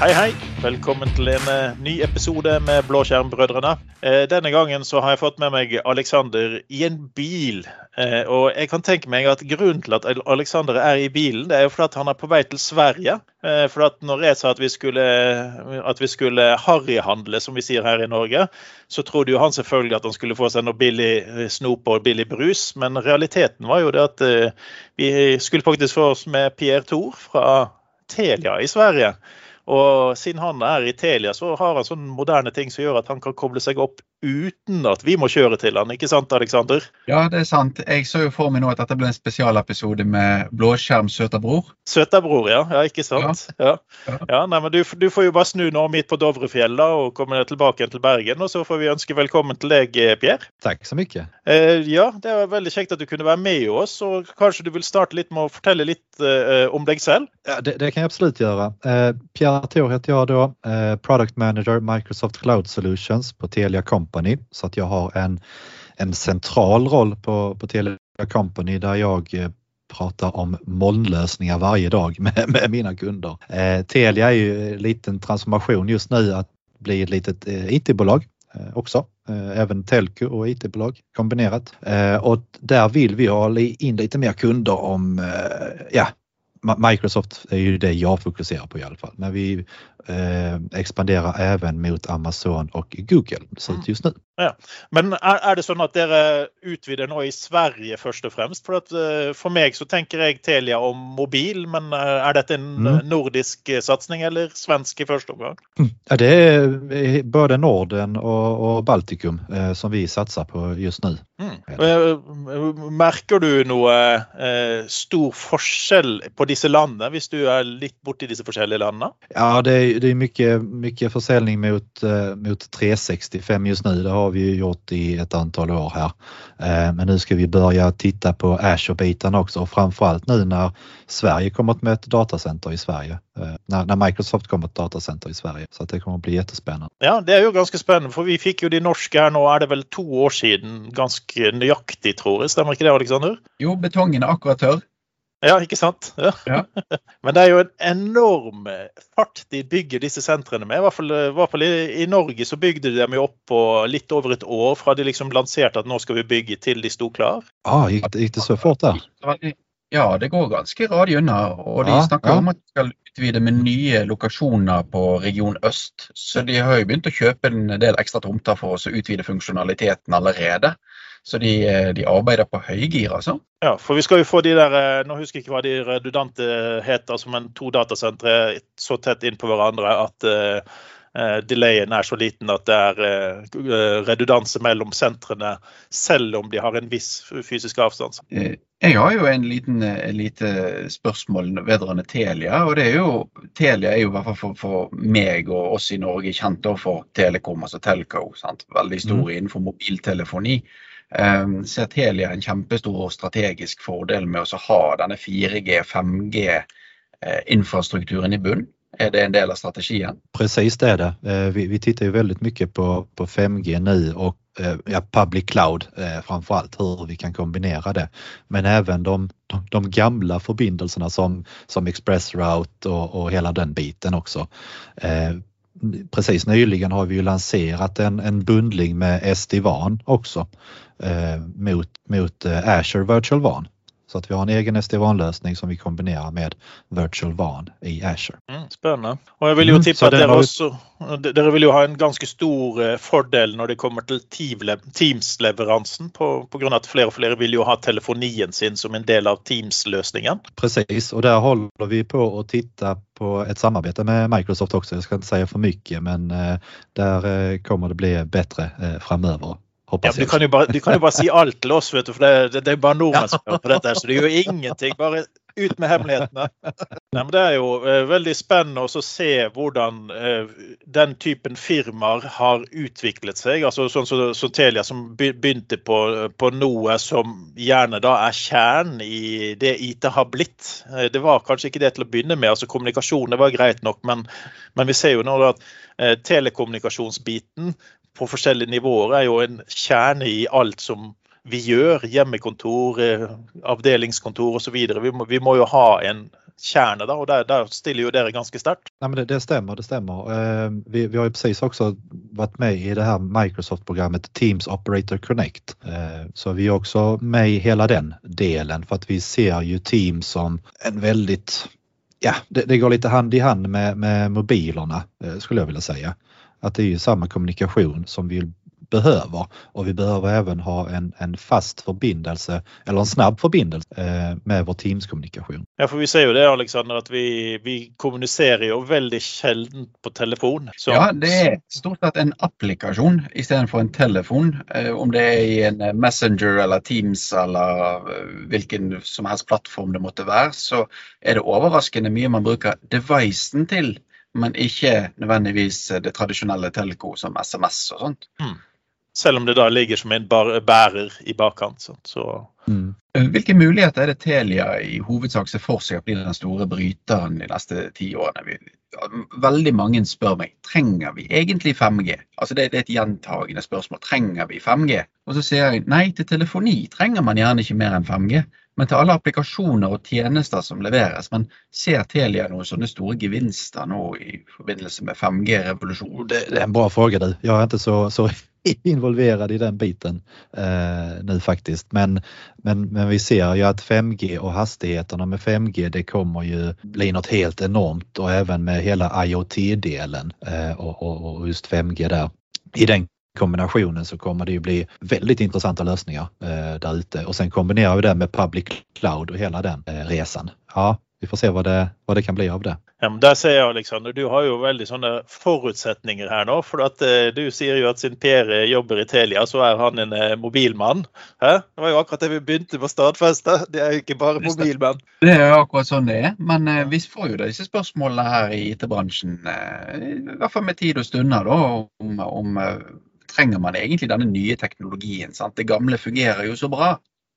Hei, hei. Velkommen til en eh, ny episode med Blåskjermbrødrene. Eh, denne gangen så har jeg fått med meg Alexander i en bil. Eh, og jeg kan tenke meg at grunnen til at Alexander er i bilen, det er jo fordi han er på vei til Sverige. For at når jeg sa at vi skulle, at vi skulle harryhandle, som vi sier her i Norge, så trodde jo han selvfølgelig at han skulle få seg noe billig snop og billig brus. Men realiteten var jo det at vi skulle faktisk få oss med Pierre Thor fra Telia i Sverige. Og siden han er i Telia, så har han sånne moderne ting som gjør at han kan koble seg opp uten at vi må kjøre til han, ikke sant Alexander? Ja, det er sant. Jeg så jo for meg nå at dette ble en spesialepisode med blåskjerm søterbror. Søterbror, ja. ja. Ikke sant? Ja. ja. ja nei, men du, du, får jo bare snu nå midt på Dovrefjella og komme tilbake til Bergen. Og så får vi ønske velkommen til deg, Pierre. Takk så mye. Eh, ja, det var veldig kjekt at du kunne være med oss. Og kanskje du vil starte litt med å fortelle litt eh, om deg selv? Ja, det, det, kan jeg absolutt gjøre. Eh, Pierre Thor heter jeg då Eh, product Manager Microsoft Cloud Solutions på Telia Company så att jag har en, en central roll på, på Telia Company där jag eh, pratar om molnlösningar varje dag med, med mina kunder. Eh, Telia är ju en liten transformation just nu att bli ett litet eh, IT-bolag eh, också. Eh, även telco och IT-bolag kombinerat. Och där vill vi ha in lite mer kunder om ja, Microsoft är ju det jag fokuserar på i alla fall. Men vi eh, expanderar även mot Amazon och Google Så just nu. Ja. Men er, er, det sånn at dere utvider nå i Sverige først og fremst? For, at, uh, for meg så tenker jeg Telia om mobil, men uh, er dette en mm. nordisk satsning eller svensk i første omgang? Ja, det er både Norden og, og Baltikum som vi satser på just nå. Mm. Merker du noe stor forskjell på disse landene, hvis du er litt borti disse forskjellige landene? Ja, det är, det är mycket, mycket försäljning mot, eh, mot 365 just nu. Det har vi gjort i ett antal år här. Eh, men nu ska vi börja titta på Azure-biten också och framförallt nu när Sverige kommer med ett datacenter i Sverige. Eh, när, när Microsoft kommer ett datacenter i Sverige. Så det kommer att bli jättespännande. Ja, det är ju ganska spännande för vi fick ju de norska här nu, är det väl två år sedan, ganska nöjaktigt tror jag. Stämmer inte det Alexander? Jo, betongen är akkurat tørr. Ja, ikke sant? Ja. Ja. Men det er jo en enorm fart de bygger disse sentrene med. I hvert fall, i, hvert fall i, i, Norge så bygde de dem jo opp på litt over et år fra de liksom lanserte at nå skal vi bygge til de sto klar. Ah, gikk, gikk det så fort der? Ja, det går ganske radig unna. Og de snakker om at de skal utvide med nye lokasjoner på region øst. Så de har jo begynt å kjøpe en del ekstra tomter for å utvide funksjonaliteten allerede. Så de, eh, de, arbeider på høygir, altså. Ja, for vi skal jo få de der eh, Nå husker jeg ikke hva de redundante heter, som en to datasentre så tett inn på hverandre at uh, delayen er så liten at det er uh, redundanse mellom sentrene, selv om de har en viss fysisk avstand. Jeg har jo en liten lite spørsmål vedrørende Telia. og det er jo, Telia er jo i hvert fall for, for meg og oss i Norge kjent for Telekom, altså Telco. Sant? Veldig stor mm. innenfor mobiltelefoni. Um, ser Telia en kjempestor strategisk fordel med å ha denne 4G, 5G-infrastrukturen eh, i bunn? Är det en del av strategien? Precis det är det. Eh, vi, vi tittar ju väldigt mycket på, på 5G nu och eh, ja, public cloud framförallt hur vi kan kombinera det. Men även de, de, de gamla förbindelserna som, som ExpressRoute och, och hela den biten också precis nyligen har vi ju lanserat en, en bundling med SD-WAN också eh, mot, mot eh, Azure Virtual WAN. Så att vi har en egen SD-WAN-lösning som vi kombinerar med Virtual WAN i Azure. Mm, spennende. Og jeg vil jo mm, tippe at dere, også, dere vil jo ha en ganske stor eh, fordel når det kommer til Teams-leveransen, på, på grunn av at flere og flere vil jo ha telefonien sin som en del av Teams-løsningen. Precis, og der holder vi på å titte på et samarbeid med Microsoft også. Jeg skal ikke si for mye, men eh, der eh, kommer det bli bedre fremover. Ja, du, kan bare, du, kan jo bare, si alt til oss, vet du, for det, det, det er bare nordmenn som hører på dette. Så det gjør ingenting. Bare ut med hemmelighetene. Nei, det er jo eh, veldig spennende å se hvordan eh, den typen firmaer har utviklet seg. altså Sånn som så, så Telia, som begynte på, på, noe som gjerne da er kjernen i det IT har blitt. Eh, det var kanskje ikke det til å begynne med. altså Kommunikasjon det var greit nok, men, men vi ser jo nå at telekommunikasjonsbiten på forskjellige nivåer er jo en kjerne i alt som vi gjør. Hjemmekontor, eh, avdelingskontor osv. Vi, må, vi må jo ha en kjerne Da, og der, der stiller jo dere ganske sterkt. Det, det, stemmer, det stämmer. Eh, vi, vi, har jo precis også vært med i det her Microsoft-programmet Teams Operator Connect. Eh, så vi er også med i hele den delen for vi ser jo Teams som en veldig ja det, det går litt hand i hand med, med mobilene, skulle jeg ville säga. Att det är ju samma kommunikation som vi behöver och vi behöver även ha en, en fast förbindelse eller en snabb förbindelse eh, med vår Teams-kommunikation. Ja, for vi ser jo det Alexander, at vi, vi kommuniserer jo veldig sjelden på telefon. Så... Ja, det er stort sett en applikasjon istedenfor en telefon. Eh, om det er i en Messenger eller Teams eller hvilken som helst plattform det måtte være, så er det overraskende mye man bruker devicen til men ikke nødvendigvis det tradisjonelle telko som SMS og sånt. Mm. Selv om det da ligger som en bærer i bakkant. Så. Mm. Hvilke muligheter er det Telia i hovedsak ser for seg å bli den store bryteren de neste ti årene? Veldig mange spør meg trenger vi egentlig 5G. Altså det, det, er et gjentagende spørsmål. Trenger vi 5G? Og så sier jeg nei, til telefoni trenger man gjerne ikke mer enn 5G. Men til alle applikasjoner og tjenester som leveres. Men ser Telia noen sånne store gevinster nå i forbindelse med 5G-revolusjonen? Det, det, er en bra fråga du. er ikke så, så involverad i den biten eh, nu faktiskt. Men, men, men vi ser ju att 5G och hastigheterna med 5G det kommer ju bli något helt enormt och även med hela IoT-delen eh, och, och, och, just 5G där. I den kombinationen så kommer det ju bli väldigt intressanta lösningar eh, där ute och sen kombinerar vi det med public cloud och hela den eh, resan. Ja, vi får se vad det, vad det kan bli av det. Ja, men der ser jeg, Alexander, du har jo veldig sånne forutsetninger her nå. For at, eh, du sier jo at siden Per jobber i Telia, så er han en eh, mobilmann. Hæ? Det var jo akkurat det vi begynte med å stadfeste. Det er jo ikke bare mobilmann. Det er jo akkurat sånn det er. Men eh, vi får jo disse spørsmålene her i IT-bransjen, eh, i hvert fall med tid og stunder, da, om, om eh, trenger man egentlig denne nye teknologien. Sant? Det gamle fungerer jo så bra.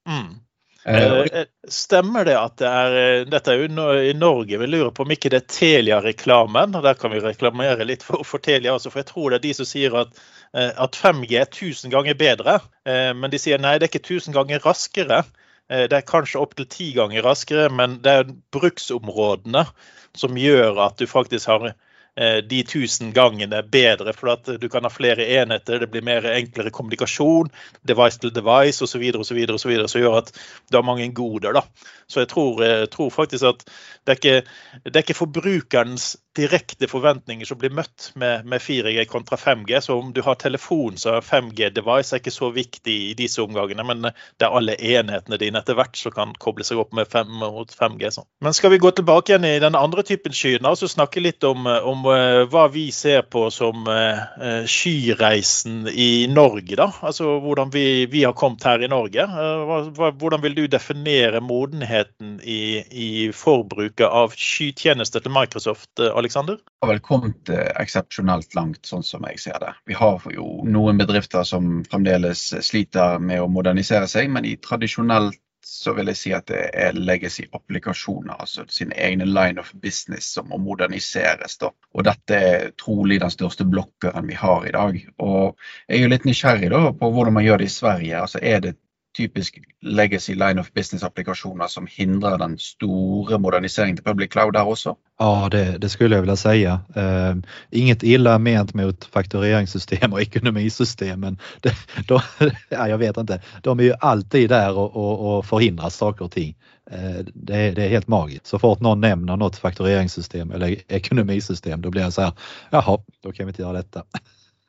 Mm. Eh, eh, stemmer det at det er eh, Dette er jo i Norge. Vi lurer på om ikke det er Telia-reklamen. og Der kan vi reklamere litt for, for Telia også, for jeg tror det er de som sier at, at 5G er 1000 ganger bedre. Men de sier nei, det er ikke 1000 ganger raskere. Det er kanskje opptil ti ganger raskere, men det er bruksområdene som gjør at du faktisk har Eh, de tusen gangene bedre, for at du kan ha flere enheter, det blir mer enklere kommunikasjon, device to device osv., osv., osv., som gjør at du har mange goder. da. Så jeg tror, jeg tror faktisk at det er, ikke, det er ikke forbrukerens direkte forventninger som blir møtt med, med 4G kontra 5G. Så om du har telefon, så 5G-device er ikke så viktig i disse omgangene. Men det er alle enhetene dine etter hvert som kan koble seg opp med 5, mot 5G. Sånn. Men skal vi gå tilbake igjen i den andre typen skyer, og snakke litt om, om uh, hva vi ser på som uh, skyreisen i Norge, da? Altså hvordan vi, vi har kommet her i Norge. Uh, hvordan vil du definere modenheten i, i forbruket av skytjenester til Microsoft? Alexander? Vi har vel kommet eh, eksepsjonelt langt, sånn som jeg ser det. Vi har jo noen bedrifter som fremdeles sliter med å modernisere seg, men i tradisjonelt så vil jeg si at det er legacy-applikasjoner, altså sin egne line of business som må moderniseres. Da. Og dette er trolig den største blokkeren vi har i dag. Og jeg er jo litt nysgjerrig da på hvordan man gjør det i Sverige. Altså Er det typisk legacy line of business-applikasjoner som hindrer den store moderniseringen til public cloud der også? Ja, det, det skulle jeg vilja säga. Uh, inget illa ment mot faktureringssystem och ekonomisystem, men det, de, ja, jag vet inte. De är ju alltid där och, och, och förhindrar saker och ting. Uh, det, det, är helt magiskt. Så fort någon nämner något faktureringssystem eller ekonomisystem, då blir jag så här, jaha, då kan vi inte göra detta.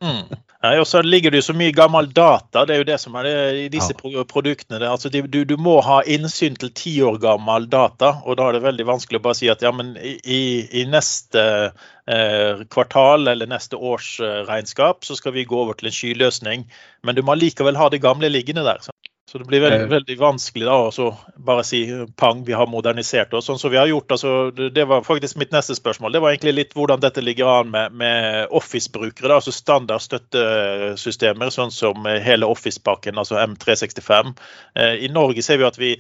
Mm. Ja, og så ligger det jo så mye gammel data. Det er jo det som er det, i disse ja. produktene. Det, altså, du, du, må ha innsyn til ti år gammel data, og da er det veldig vanskelig å bare si at ja, men i, i neste eh, kvartal eller neste års eh, regnskap så skal vi gå over til en skyløsning. Men du må likevel ha det gamle liggende der. Så. Så det blir veldig, eh. veldig vanskelig da å bare si pang, vi har modernisert oss. Sånn som vi har gjort, altså, Det var faktisk mitt neste spørsmål. Det var egentlig litt hvordan dette ligger an med, med Office-brukere. altså Standard støttesystemer, sånn som hele Office-pakken, altså M365. Eh, I Norge ser vi at vi,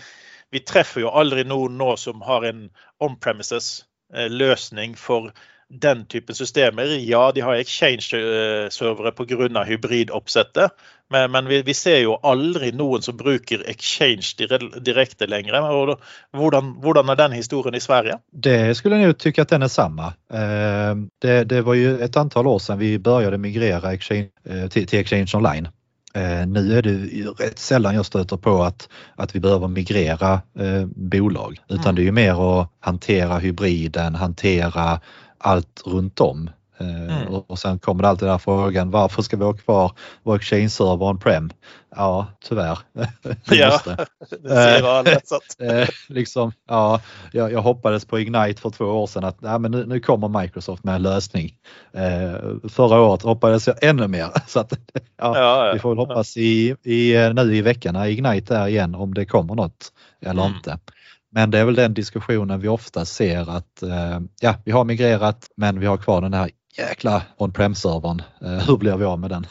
vi treffer jo aldri noen nå som har en on-premises eh, løsning for den typen systemer. Ja, de har exchange-servere pga. hybridoppsettet, men, men vi, vi, ser jo aldri noen som bruker exchange direkte lenger. Hvordan, hvordan, er den historien i Sverige? Det skulle en jo tycka att den är samma. Eh, det, det var ju ett antal år sedan vi började migrera exchange, eh, till, till Exchange Online. Eh, nu är det rätt sällan jag stöter på att, att vi behöver migrera eh, bolag utan mm. det är ju mer att hantera hybriden, hantera allt runt om. Eh, mm. Och, sen kommer det alltid den här frågan, varför ska vi ha kvar vår Exchange-server on-prem? Ja, tyvärr. ja, det alla. eh, liksom, ja, jag, jag, hoppades på Ignite för två år sedan att ja, men nu, nu kommer Microsoft med en lösning. Eh, förra året hoppades jag ännu mer. Så att, ja, ja, vi får väl hoppas i, i, nu i veckan när Ignite är igen om det kommer något eller mm. inte. Men det är väl den diskussionen vi ofta ser att ja, vi har migrerat men vi har kvar den här jäkla on-prem-servern. Eh, hur blir vi av med den?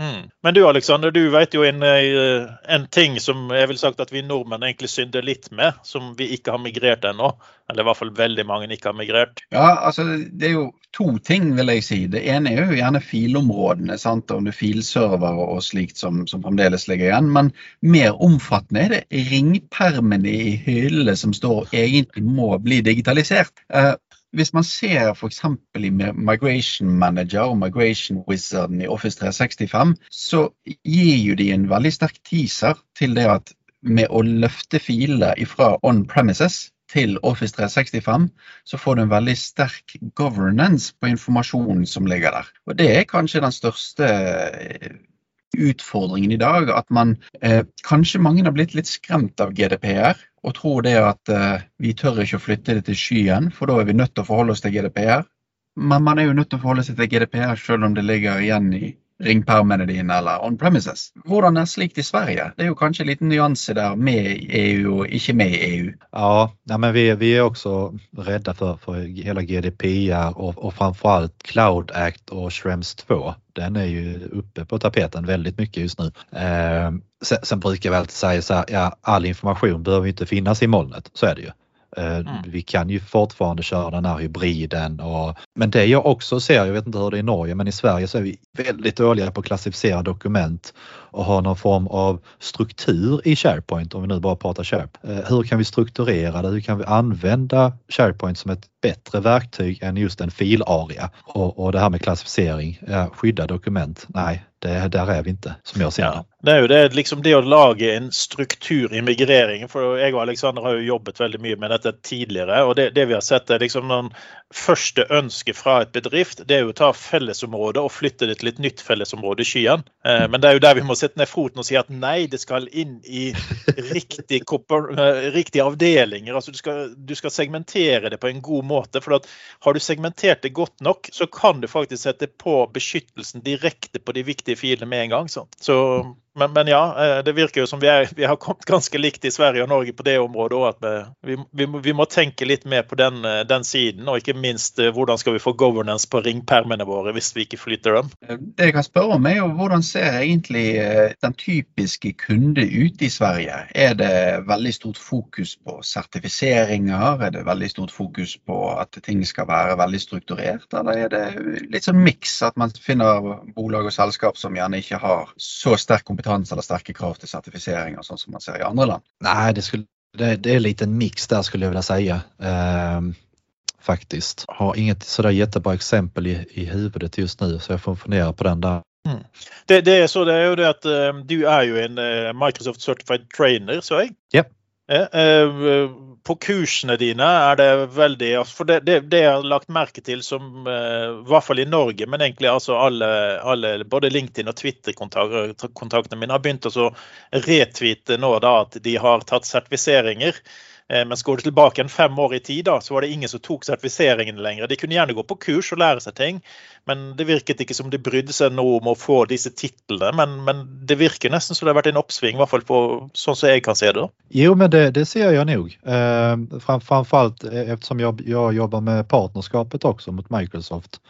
Mm. Men du Alexander, du vet jo en, eh, en, ting som jeg vil sagt at vi nordmenn egentlig synder litt med, som vi ikke har migrert ennå. Eller i hvert fall veldig mange ikke har migrert. Ja, altså Det er jo to ting, vil jeg si. Det ene er jo gjerne filområdene. sant, Om det er filserver og slikt som, som fremdeles ligger igjen. Men mer omfattende er det ringpermene i hyllene som står egentlig må bli digitalisert. Eh, hvis man ser f.eks. i Migration Manager og Migration Wizarden i Office 365, så gir jo de en veldig sterk teaser til det at med å løfte filer fra on premises til Office 365, så får du en veldig sterk governance på informasjonen som ligger der. Og Det er kanskje den største utfordringen i dag. At man eh, Kanskje mange har blitt litt skremt av GDPR og tror det at eh, vi tør ikke å flytte det til skyen, for da er vi nødt til å forholde oss til GDPR. Men man er jo nødt til å forholde seg til GDPR selv om det ligger igjen i ringpermene dine eller on premises. Hvordan er slikt i Sverige? Det er jo kanskje en liten nyanse der med EU og ikke med EU. Ja, ja men vi, vi är också for hele för hela GDPR og framfor alt Cloud Act og Shrems 2. Den er jo oppe på tapeten veldig mye just nu. Eh, sen, sen, brukar vi alltid så här, ja, all information behöver inte finnas i molnet, så är det ju. Eh, mm. Vi kan ju fortfarande köra den här hybriden. Och, men det jag också ser, jag vet inte hur det är i Norge, men i Sverige så är vi väldigt dåliga på att klassificera dokument och ha någon form av struktur i SharePoint om vi nu bara pratar SharePoint. Eh, hur kan vi strukturera det? Hur kan vi använda SharePoint som ett bättre verktyg än just en filaria? Och, och det här med klassificering, skydda dokument, nej, det, der er vi ikke, som ser det. Ja, det er jo det, liksom det å lage en struktur i migreringen. For jeg og Alexander har jo jobbet veldig mye med dette tidligere. og Det, det vi har sett er liksom noen første ønske fra et bedrift, det er jo å ta fellesområdet og flytte det til et nytt fellesområde skyen. Eh, men det er jo der vi må sette ned foten og si at nei, det skal inn i riktige kopper, riktige avdelinger. altså du skal, du skal, segmentere det på en god måte. for at Har du segmentert det godt nok, så kan du faktisk sette på beskyttelsen direkte på de viktige filene med en gang. Så, så men, men, ja, eh, det virker jo som vi, er, vi, har kommet ganske likt i Sverige og Norge på det området òg. At vi, vi, vi, må tenke litt mer på den, eh, den, siden. Og ikke minst eh, hvordan skal vi få governance på ringpermene våre hvis vi ikke flytter dem. Det jeg kan spørre om er jo hvordan ser egentlig den typiske kunde ut i Sverige? Er det veldig stort fokus på sertifiseringer? Er det veldig stort fokus på at ting skal være veldig strukturert? Eller er det litt sånn miks, at man finner bolag og selskap som gjerne ikke har så sterk kompetanse? Kompetanse eller sterke krav til sertifiseringer, sånn som man ser i andre land? Nej, det, skulle, det, det är lite en mix där skulle jag vilja säga. Eh, faktiskt. Har inget sådär jättebra exempel i, i huvudet just nu så jag får fundera på den där. Mm. Det, det, är så det är ju det att uh, du är ju en uh, Microsoft Certified Trainer, så jag? Ja. Uh, på kursene dine er det veldig For det, det, det jeg har lagt merke til, som eh, i hvert fall i Norge, men egentlig altså alle, alle både LinkedIn og Twitter-kontaktene mine har begynt å retweete nå da at de har tatt sertifiseringer. Eh, men går du tilbake en fem år i tid, da, så var det ingen som tok sertifiseringene lenger. De kunne gjerne gå på kurs og lære seg ting, men det virket ikke som de brydde seg noe om å få disse titlene. Men, men, det virker nesten som det har vært en oppsving, i hvert fall på sånn som jeg kan se det. Jo, men det, det ser jeg nok. Eh, framfor alt ettersom eftersom jeg jobber med partnerskapet også mot Microsoft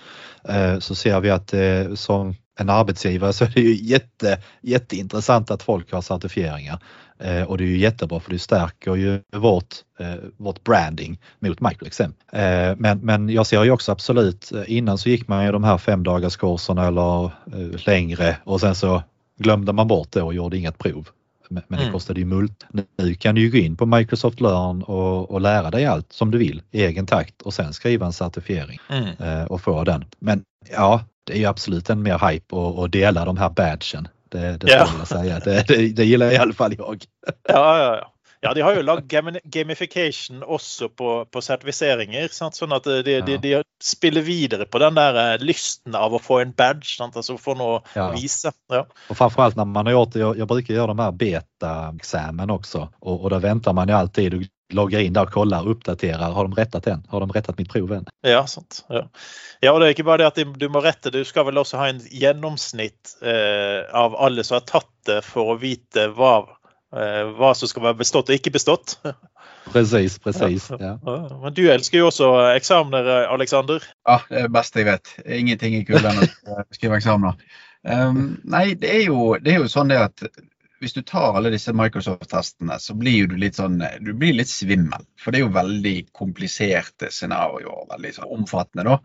eh, så ser vi at det eh, som en arbetsgivare så är det ju jätte, jätteintressant att folk har certifieringar. Eh, och det är ju jättebra för det stärker ju vårt, eh, vårt branding mot Microexem. Eh, men, men jag ser ju också absolut, eh, innan så gick man ju de här fem eller eh, längre och sen så glömde man bort det och gjorde inget prov. Men, men det Mm. kostade ju mult. Nu kan du ju gå in på Microsoft Learn och, och lära dig allt som du vill i egen takt och sen skriva en certifiering Mm. eh, och få den. Men ja, det är ju absolut en mer hype och, och dela de här badgen. Det, det Ja. jag säga. Det, det, det gillar i alla fall jag. Ja, ja, ja. Ja, de har jo lagd gamification også på, på sertifiseringer. Sant? Sånn at de, de, Ja. de spiller videre på den der eh, lysten av å få en badge. Sant? Altså få noe Ja. å vise. Ja. Och framförallt när man har gjort det, jag, jag brukar göra de här beta-examen också och, och då väntar man ju alltid loggar in där kollar, uppdaterar. Har de rättat den? Har de rättat mitt prov än? Ja, sant. Ja. ja, og det er ikke bare det at du må rette, du skal vel også ha en gjennomsnitt eh, av alle som har tatt det, for å vite hva, eh, hva som skal være bestått og ikke bestått. Precis, precis. Ja. Ja, Men du elsker jo også eksamener, Aleksander? Alexander. Ja, det er det beste jeg vet. Ingenting er kulere enn å skrive eksamener. Um, nei, det er, jo, det er jo sånn det at hvis du tar alle disse Microsoft-testene, så blir du litt sånn Du blir litt svimmel. For det er jo veldig kompliserte scenarioer. Veldig sånn omfattende, da.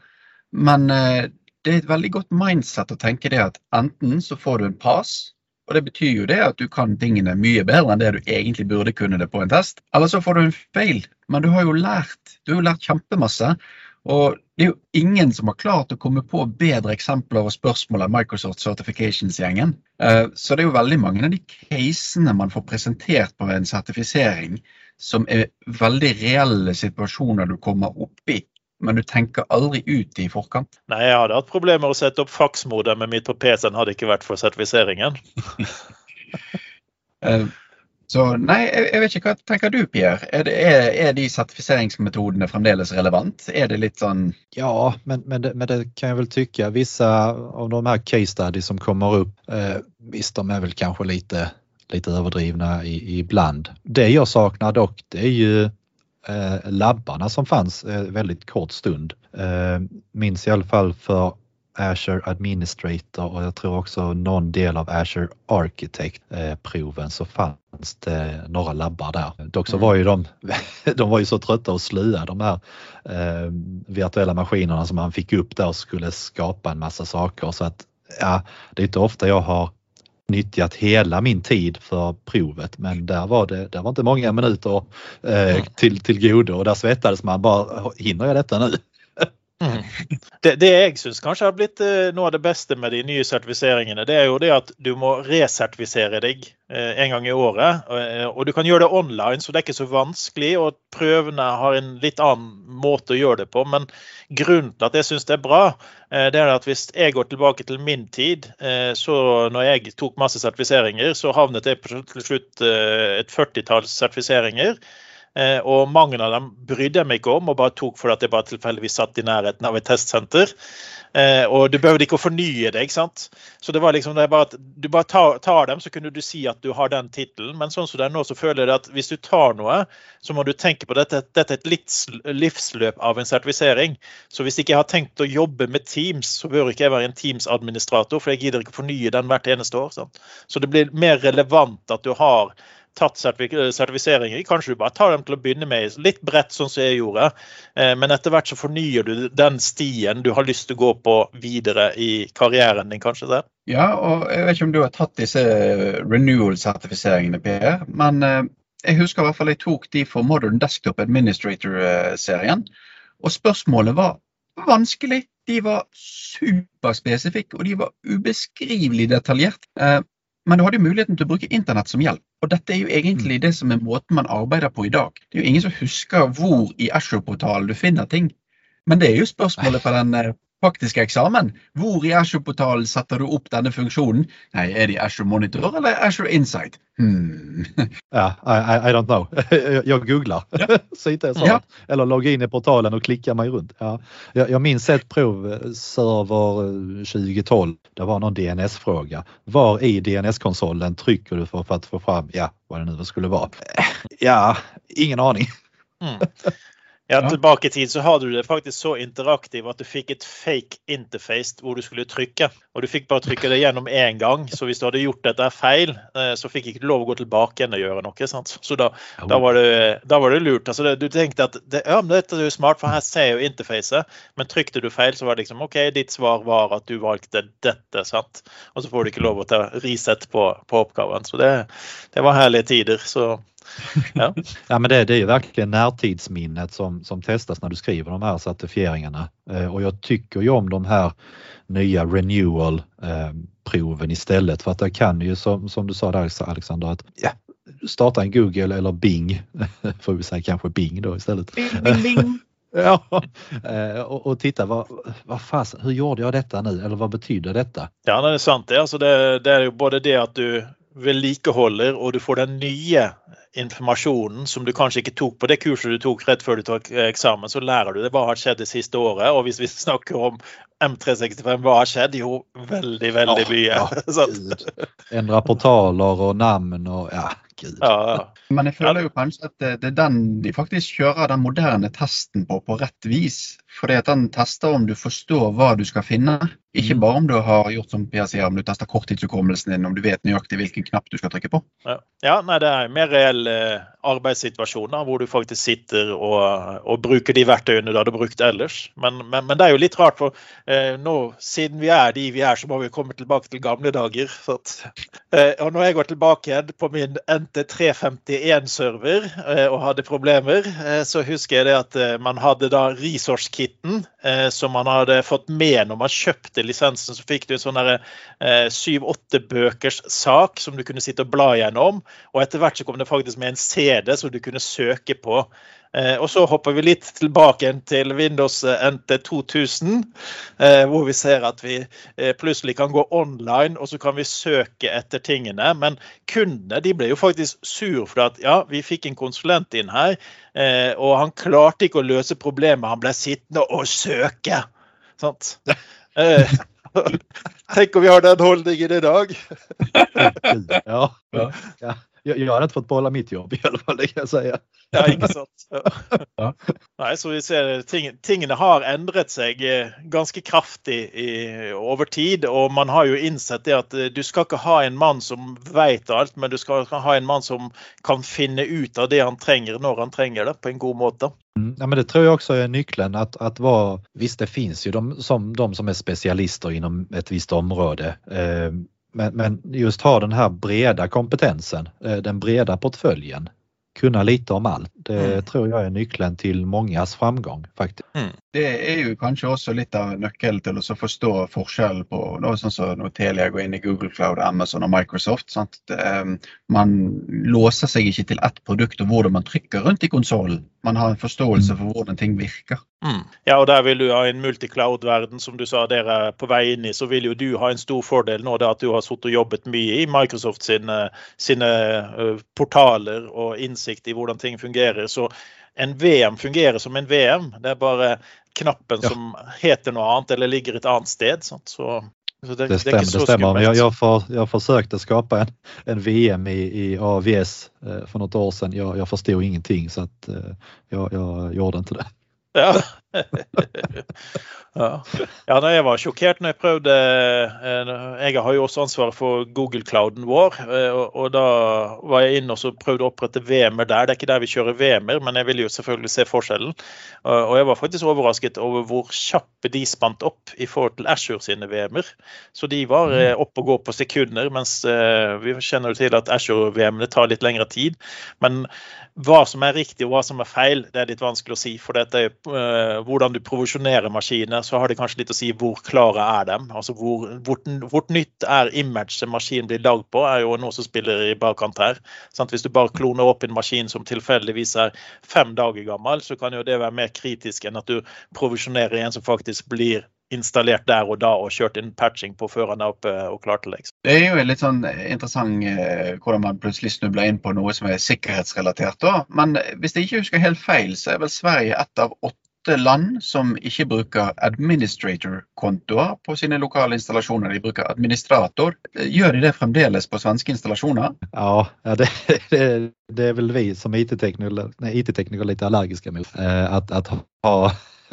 Men eh, det er et veldig godt mindset å tenke det at enten så får du en pass, og det betyr jo det at du kan tingene mye bedre enn det du egentlig burde kunne det på en test. Eller så får du en feil, men du har jo lært. Du har jo lært kjempemasse. Og det er jo ingen som har klart å komme på bedre eksempler og spørsmål enn Microsoft Certifications-gjengen. Eh, Så det er jo veldig mange av de casene man får presentert på en sertifisering, som er veldig reelle situasjoner du kommer opp i, men du tenker aldri ut i forkant. Nei, jeg hadde hatt problemer med å sette opp faksmodemet mitt på PC-en hadde ikke vært for sertifiseringen. Så nei, jeg vet ikke hva tenker du, Pierre? Er, det, er, er de sertifiseringsmetodene fremdeles relevant? Er det litt sånn Ja, men, men, det, men det kan jeg vel tykke. Vissa av de her case studies som kommer opp, eh, visst de er vel kanskje lite, lite överdrivna ibland. Det jeg saknar dock det er ju eh, labbarna som fanns eh, väldigt kort stund. Eh, minns i alla fall för Azure Administrator och jag tror också någon del av Azure Architect eh, så fanns det några labbar där. Dock så Mm. var ju de, de var ju så trötta och slue de här eh, virtuella maskinerna som man fick upp där och skulle skapa en massa saker så att ja, det är inte ofta jag har nyttjat hela min tid för provet men där var det, där var inte många minuter eh, till, till godo och där svettades man bara, hinner jag detta nu? Det, det jeg syns kanskje har blitt eh, noe av det beste med de nye sertifiseringene, det er jo det at du må resertifisere deg eh, en gang i året. eh, Og du kan gjøre det online, så det er ikke så vanskelig. Og prøvene har en litt annen måte å gjøre det på. Men grunnen til at jeg syns det er bra, det er at hvis jeg går tilbake til min tid, så når jeg tok masse sertifiseringer, så havnet jeg til slutt et 40-talls sertifiseringer. Eh, og mange av dem brydde jeg meg ikke om, og bare tok fordi at jeg bare tilfeldigvis satt i nærheten av et testsenter. Eh, og du behøvde ikke å fornye det. ikke sant? Så det var liksom det bare at du bare tar, tar dem, så kunne du si at du har den tittelen. Men sånn som det er nå, så føler jeg at hvis du tar noe, så må du tenke på dette. Dette er et livs, livsløp av en sertifisering. Så hvis ikke jeg har tenkt å jobbe med Teams, så bør ikke jeg være en Teams-administrator, for jeg gidder ikke fornye den hvert eneste år. Sant? Så det blir mer relevant at du har tatt sertifik- sertifiseringer. Kanskje du bare tar dem til å begynne med, litt bredt sånn som jeg gjorde. Eh, Men etter hvert så fornyer du den stien du har lyst til å gå på videre i karrieren din, kanskje. det? Ja, og jeg vet ikke om du har tatt disse renewal-sertifiseringene, Per. Men eh, jeg husker i hvert fall jeg tok de for Modern Desktop Administrator-serien. Og spørsmålet var vanskelig. De var superspesifikke, og de var ubeskrivelig detaljert. Eh, men du hadde jo muligheten til å bruke internett som hjelp. Og dette er jo egentlig det som er måten man arbeider på i dag. Det er jo ingen som husker hvor i Ashore-portalen du finner ting. Men det er jo spørsmålet på den faktiske eksamen. Hvor i Ashore-portalen setter du opp denne funksjonen? Nei, er det i Ashore Monitor eller Ashore Insight? Hmm. Ja, I, I, don't know. Jag googlar. Så hittar jag. Eller loggar in i portalen och klickar mig runt. Ja. Jag, jag minns ett prov, eh, server eh, 2012. Det var någon DNS-fråga. Var i DNS-konsolen trycker du för, för att få fram, ja, vad det nu skulle vara? Ja, ingen aning. Mm. Ja, tilbake i tid så hadde du det faktisk så interaktiv at du fikk et fake interface hvor du skulle trykke. Og du fikk bare trykke det gjennom én gang. Så hvis du hadde gjort dette feil, eh, så fikk ikke du lov å gå tilbake igjen og gjøre noe. Sant? Så da, da, var det, da, var det, lurt. Altså det, du tenkte at det, ja, men dette er jo smart, for her ser jeg jo interfacet. Men trykte du feil, så var det liksom OK, ditt svar var at du valgte dette. sant? Og så får du ikke lov å ta reset på, på oppgaven. Så det, det var herlige tider. så Ja. ja men det, det, är ju verkligen närtidsminnet som, som testas när du skriver de här certifieringarna. Eh, och jag tycker ju om de här nya renewal eh, proven istället för att det kan ju som, som du sa där Alexander att ja, starta en Google eller Bing, får vi säga kanske Bing då istället. Bing, bing, bing. Ja, eh, och, och, titta vad, vad fas, hur gjorde jag detta nu eller vad betyder detta? Ja, det är sant. Det, alltså det, det är ju både det att du vedlikeholder og du får den nye informasjonen som du kanskje ikke tok på det kurset du tok rett før du tok eksamen, så lærer du det. Hva har skjedd det siste året? Og hvis vi snakker om M365, hva har skjedd? Jo, veldig, veldig mye. Ja, ja, Endre portaler og navn og ja, gud. Ja, ja. Men jeg føler jo kanskje at det, det, er den de faktisk kjører den moderne testen på, på rett vis. Fordi at den tester om du forstår hva du skal finne. Ikke mm. bare om du har gjort som Pia sier, om du tester korttidshukommelsen din, om du vet nøyaktig hvilken knapp du skal trykke på. Ja, ja nei, det er mer reell arbeidssituasjoner arbeidssituasjon hvor du faktisk sitter og, og, bruker de verktøyene du hadde brukt ellers. Men, men, men, det er jo litt rart, for eh, nå, siden vi er de vi er, så må vi komme tilbake til gamle dager. At, eh, og når jeg går tilbake igjen på min NT351-server eh, og hadde problemer, eh, så husker jeg det at eh, man hadde da resource-kitten som man hadde fått med når man kjøpte lisensen. Så fikk du en sånn syv-åtte bøkers sak som du kunne sitte og bla gjennom. Og etter hvert så kom det faktisk med en CD som du kunne søke på. Eh, og så hopper vi litt tilbake til Windows NT 2000, eh, hvor vi ser at vi eh, plutselig kan gå online og så kan vi søke etter tingene. Men kundene de ble jo faktisk sur for at ja, vi fikk en konsulent inn her, og han klarte ikke å løse problemet. Han ble sittende og søke. Sant? Tenk om vi har den holdningen i dag. ja. ja jag, jag hade inte fått behålla mitt jobb i alla fall, det kan jag säga. Ja, ikke sant. Ja. Nei, så vi ser ting, Tingene har endret seg eh, ganske kraftig i, over tid. Og man har jo innsett det at eh, du skal ikke ha en mann som vet alt, men du skal ha en mann som kan finne ut av det han trenger når han trenger det, på en god måte. Mm, ja, men det tror jag också är nyckeln att, att vara, visst det finns ju de som, de som är specialister inom ett visst område. Eh, men, men just ha den här breda kompetensen, eh, den breda portföljen kunna lite om allt. Det mm. tror jag är nyckeln till mångas framgång faktiskt. Mm. Det er jo kanskje også litt av nøkkelen til å forstå forskjellen på noe sånn som når Telia går inn i Google Cloud, Amazon og Microsoft. Sant? Ehm, man låser seg ikke til ett produkt og hvordan man trykker rundt i konsollen. Man har en forståelse for hvordan ting virker. Mm. Ja, og der vil du ha en multicloud-verden, som du sa dere er på vei inn i, så vil jo du ha en stor fordel nå det at du har sittet og jobbet mye i Microsoft sine, sine portaler og innsikt i hvordan ting fungerer. Så en VM fungerer som en VM. Det er bare knappen ja. som heter noe annet eller ligger et annet sted. Sant? Så det, det, stämmer, det, det stemmer. Jeg, jeg, for, jeg, forsøkte å skapa en, en VM i, i AVS for för något år siden. Jeg, jeg forsto ingenting så at, eh, jag, jag gjorde ikke det. Ja. ja. ja, jeg var sjokkert når jeg prøvde eh, Jeg har jo også ansvaret for Google-clouden vår. Eh, og da var jeg inne og prøvde å opprette VM-er der. Det er ikke der vi kjører VM-er, men jeg ville jo selvfølgelig se forskjellen. Og jeg var faktisk overrasket over hvor kjappe de spant opp i forhold til Ashore sine VM-er. Så de var eh, mm. oppe og gå på sekunder, mens vi kjenner jo til at Ashore-VM-ene tar litt lengre tid. Men hva som er riktig og hva som er feil, det er litt vanskelig å si. For dette er hvordan du provosjonerer maskiner, så har det kanskje litt å si hvor klare er dem. Altså hvor, hvor, hvor nytt er imaget maskinen blir lagd på, er jo noe som spiller i bakkant her. Sant? Hvis du bare kloner opp en maskin som tilfeldigvis er fem dager gammel, så kan jo det være mer kritisk enn at du provisjonerer en som faktisk blir installert der og da og kjørt inn patching på før han er oppe og klar til lekser. Det er jo litt sånn interessant eh, hvordan man plutselig snubler inn på noe som er sikkerhetsrelatert. da. Men hvis jeg ikke husker helt feil, så er vel Sverige et av åtte åtte land som ikke bruker administrator-kontoer på sine lokale installasjoner. De bruker administrator. Gjør de det fremdeles på svenske installasjoner? Ja, ja det, det, det er vel vi som IT-tekniker IT litt lite allergiska mot. At, att, att ha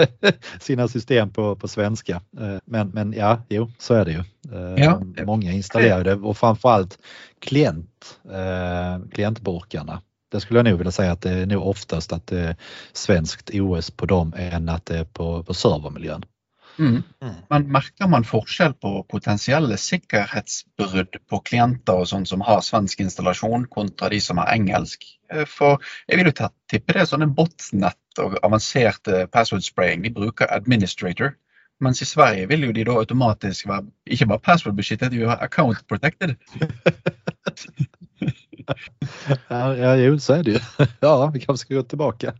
sina system på, på svenska. Eh, men, men ja, jo, så är det ju. Eh, Ja. Många installerar det och framförallt klient, eh, klientburkarna. Det skulle jag nog vilja säga att det är nog oftast att det är svenskt OS på dem än att det är på, på servermiljön. Mm. Mm. Men merker man forskjell på potensielle sikkerhetsbrudd på klienter og sånn som har svensk installasjon, kontra de som har engelsk? Eh, For jeg vil jo tippe det er sånne botnett og avanserte password spraying. De bruker administrator. Mens i Sverige vil jo de da automatisk være ikke bare password-beskyttet, de vil være account protected. Ja, ja så er det ju. Ja, vi kanske ska gå tillbaka.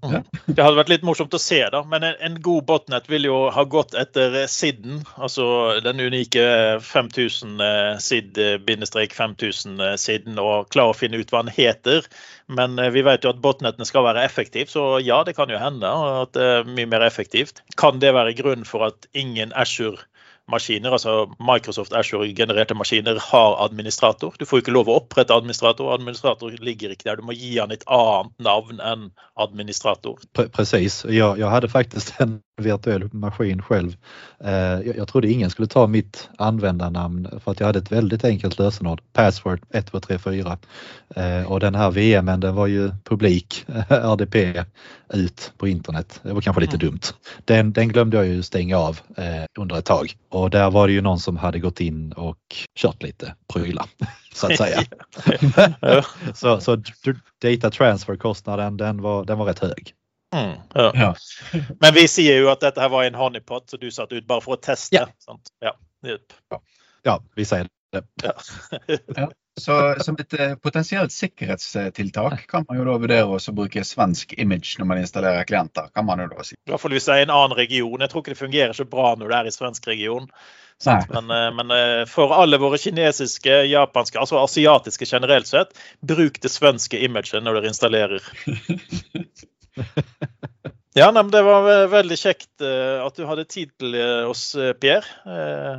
Det hadde vært litt morsomt å se, da. Men en, en god botnet vil jo ha gått etter eh, SID-en. Altså den unike 5000 eh, SID-5000 eh, SID-en og klare å finne ut hva den heter. Men eh, vi vet jo at botnettene skal være effektive, så ja, det kan jo hende at det er mye mer effektivt. Kan det være grunnen for at ingen Azure maskiner, altså Microsoft Azure-genererte maskiner, har administrator. Du får ikke lov å opprette administrator. Administrator ligger ikke der. Du må gi han et annet navn enn administrator. Pre- Precis, jag, jag hade faktiskt en virtuell maskin själv. Eh, jag, trodde ingen skulle ta mitt användarnamn för att jag hade ett väldigt enkelt lösenord, password 1234. Eh, och den här VMen den var ju publik, RDP, ut på internet. Det var kanske lite Mm. dumt. Den, den glömde jag ju stänga av eh, under ett tag och där var det ju någon som hade gått in och kört lite prylar så att säga. Så så data transfer-kostnaden den var, den var rätt hög. Mm, ja. Ja. Men vi sier jo at dette her var en honeypot, så du satte ut bare for å teste. Ja. Sant? Ja. Ja, vi sier det. Ja. Så som et eh, potensielt sikkerhetstiltak kan man jo da vurdere å bruke svensk image når man installerer klienter. kan man jo da si. I hvert fall hvis det er en annen region. Jeg tror ikke det fungerer så bra når det er i svensk region. Men, eh, men eh, for alle våre kinesiske, japanske, altså asiatiske generelt sett, bruk det svenske imaget når dere installerer. Ja, nei, men Det var veldig kjekt eh, at du hadde tid til eh, oss, eh, Pierre.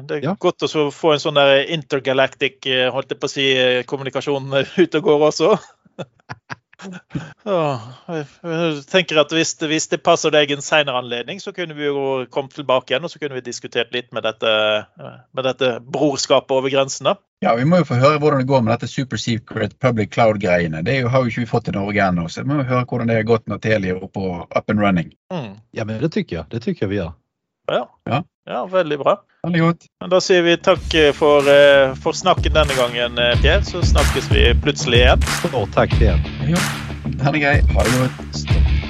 Det er Ja. godt å få en sånn der intergalactic holdt jeg på å si, kommunikasjon ute og går også. Ja, jeg tenker at hvis det, hvis det passer deg en senere anledning, så kunne vi jo kommet tilbake igjen og så kunne vi diskutert litt med dette, med dette brorskapet over grensene. Ja, Vi må jo få høre hvordan det går med dette super secret public cloud-greiene. Det er jo, har jo ikke vi fått i Norge ennå, så vi må jo høre hvordan det har gått når Telia er oppe og up and running. Mm. Ja, men det tykker jeg. Det tykker jeg vi gjør. Ja. Ja. Ja, veldig bra. Veldig godt. Men da sier vi takk eh, for, eh, for snakken denne gangen, eh, Pierre. Så snakkes vi plutselig igjen. Og takk igjen. Ja, den er grei. Ha det godt.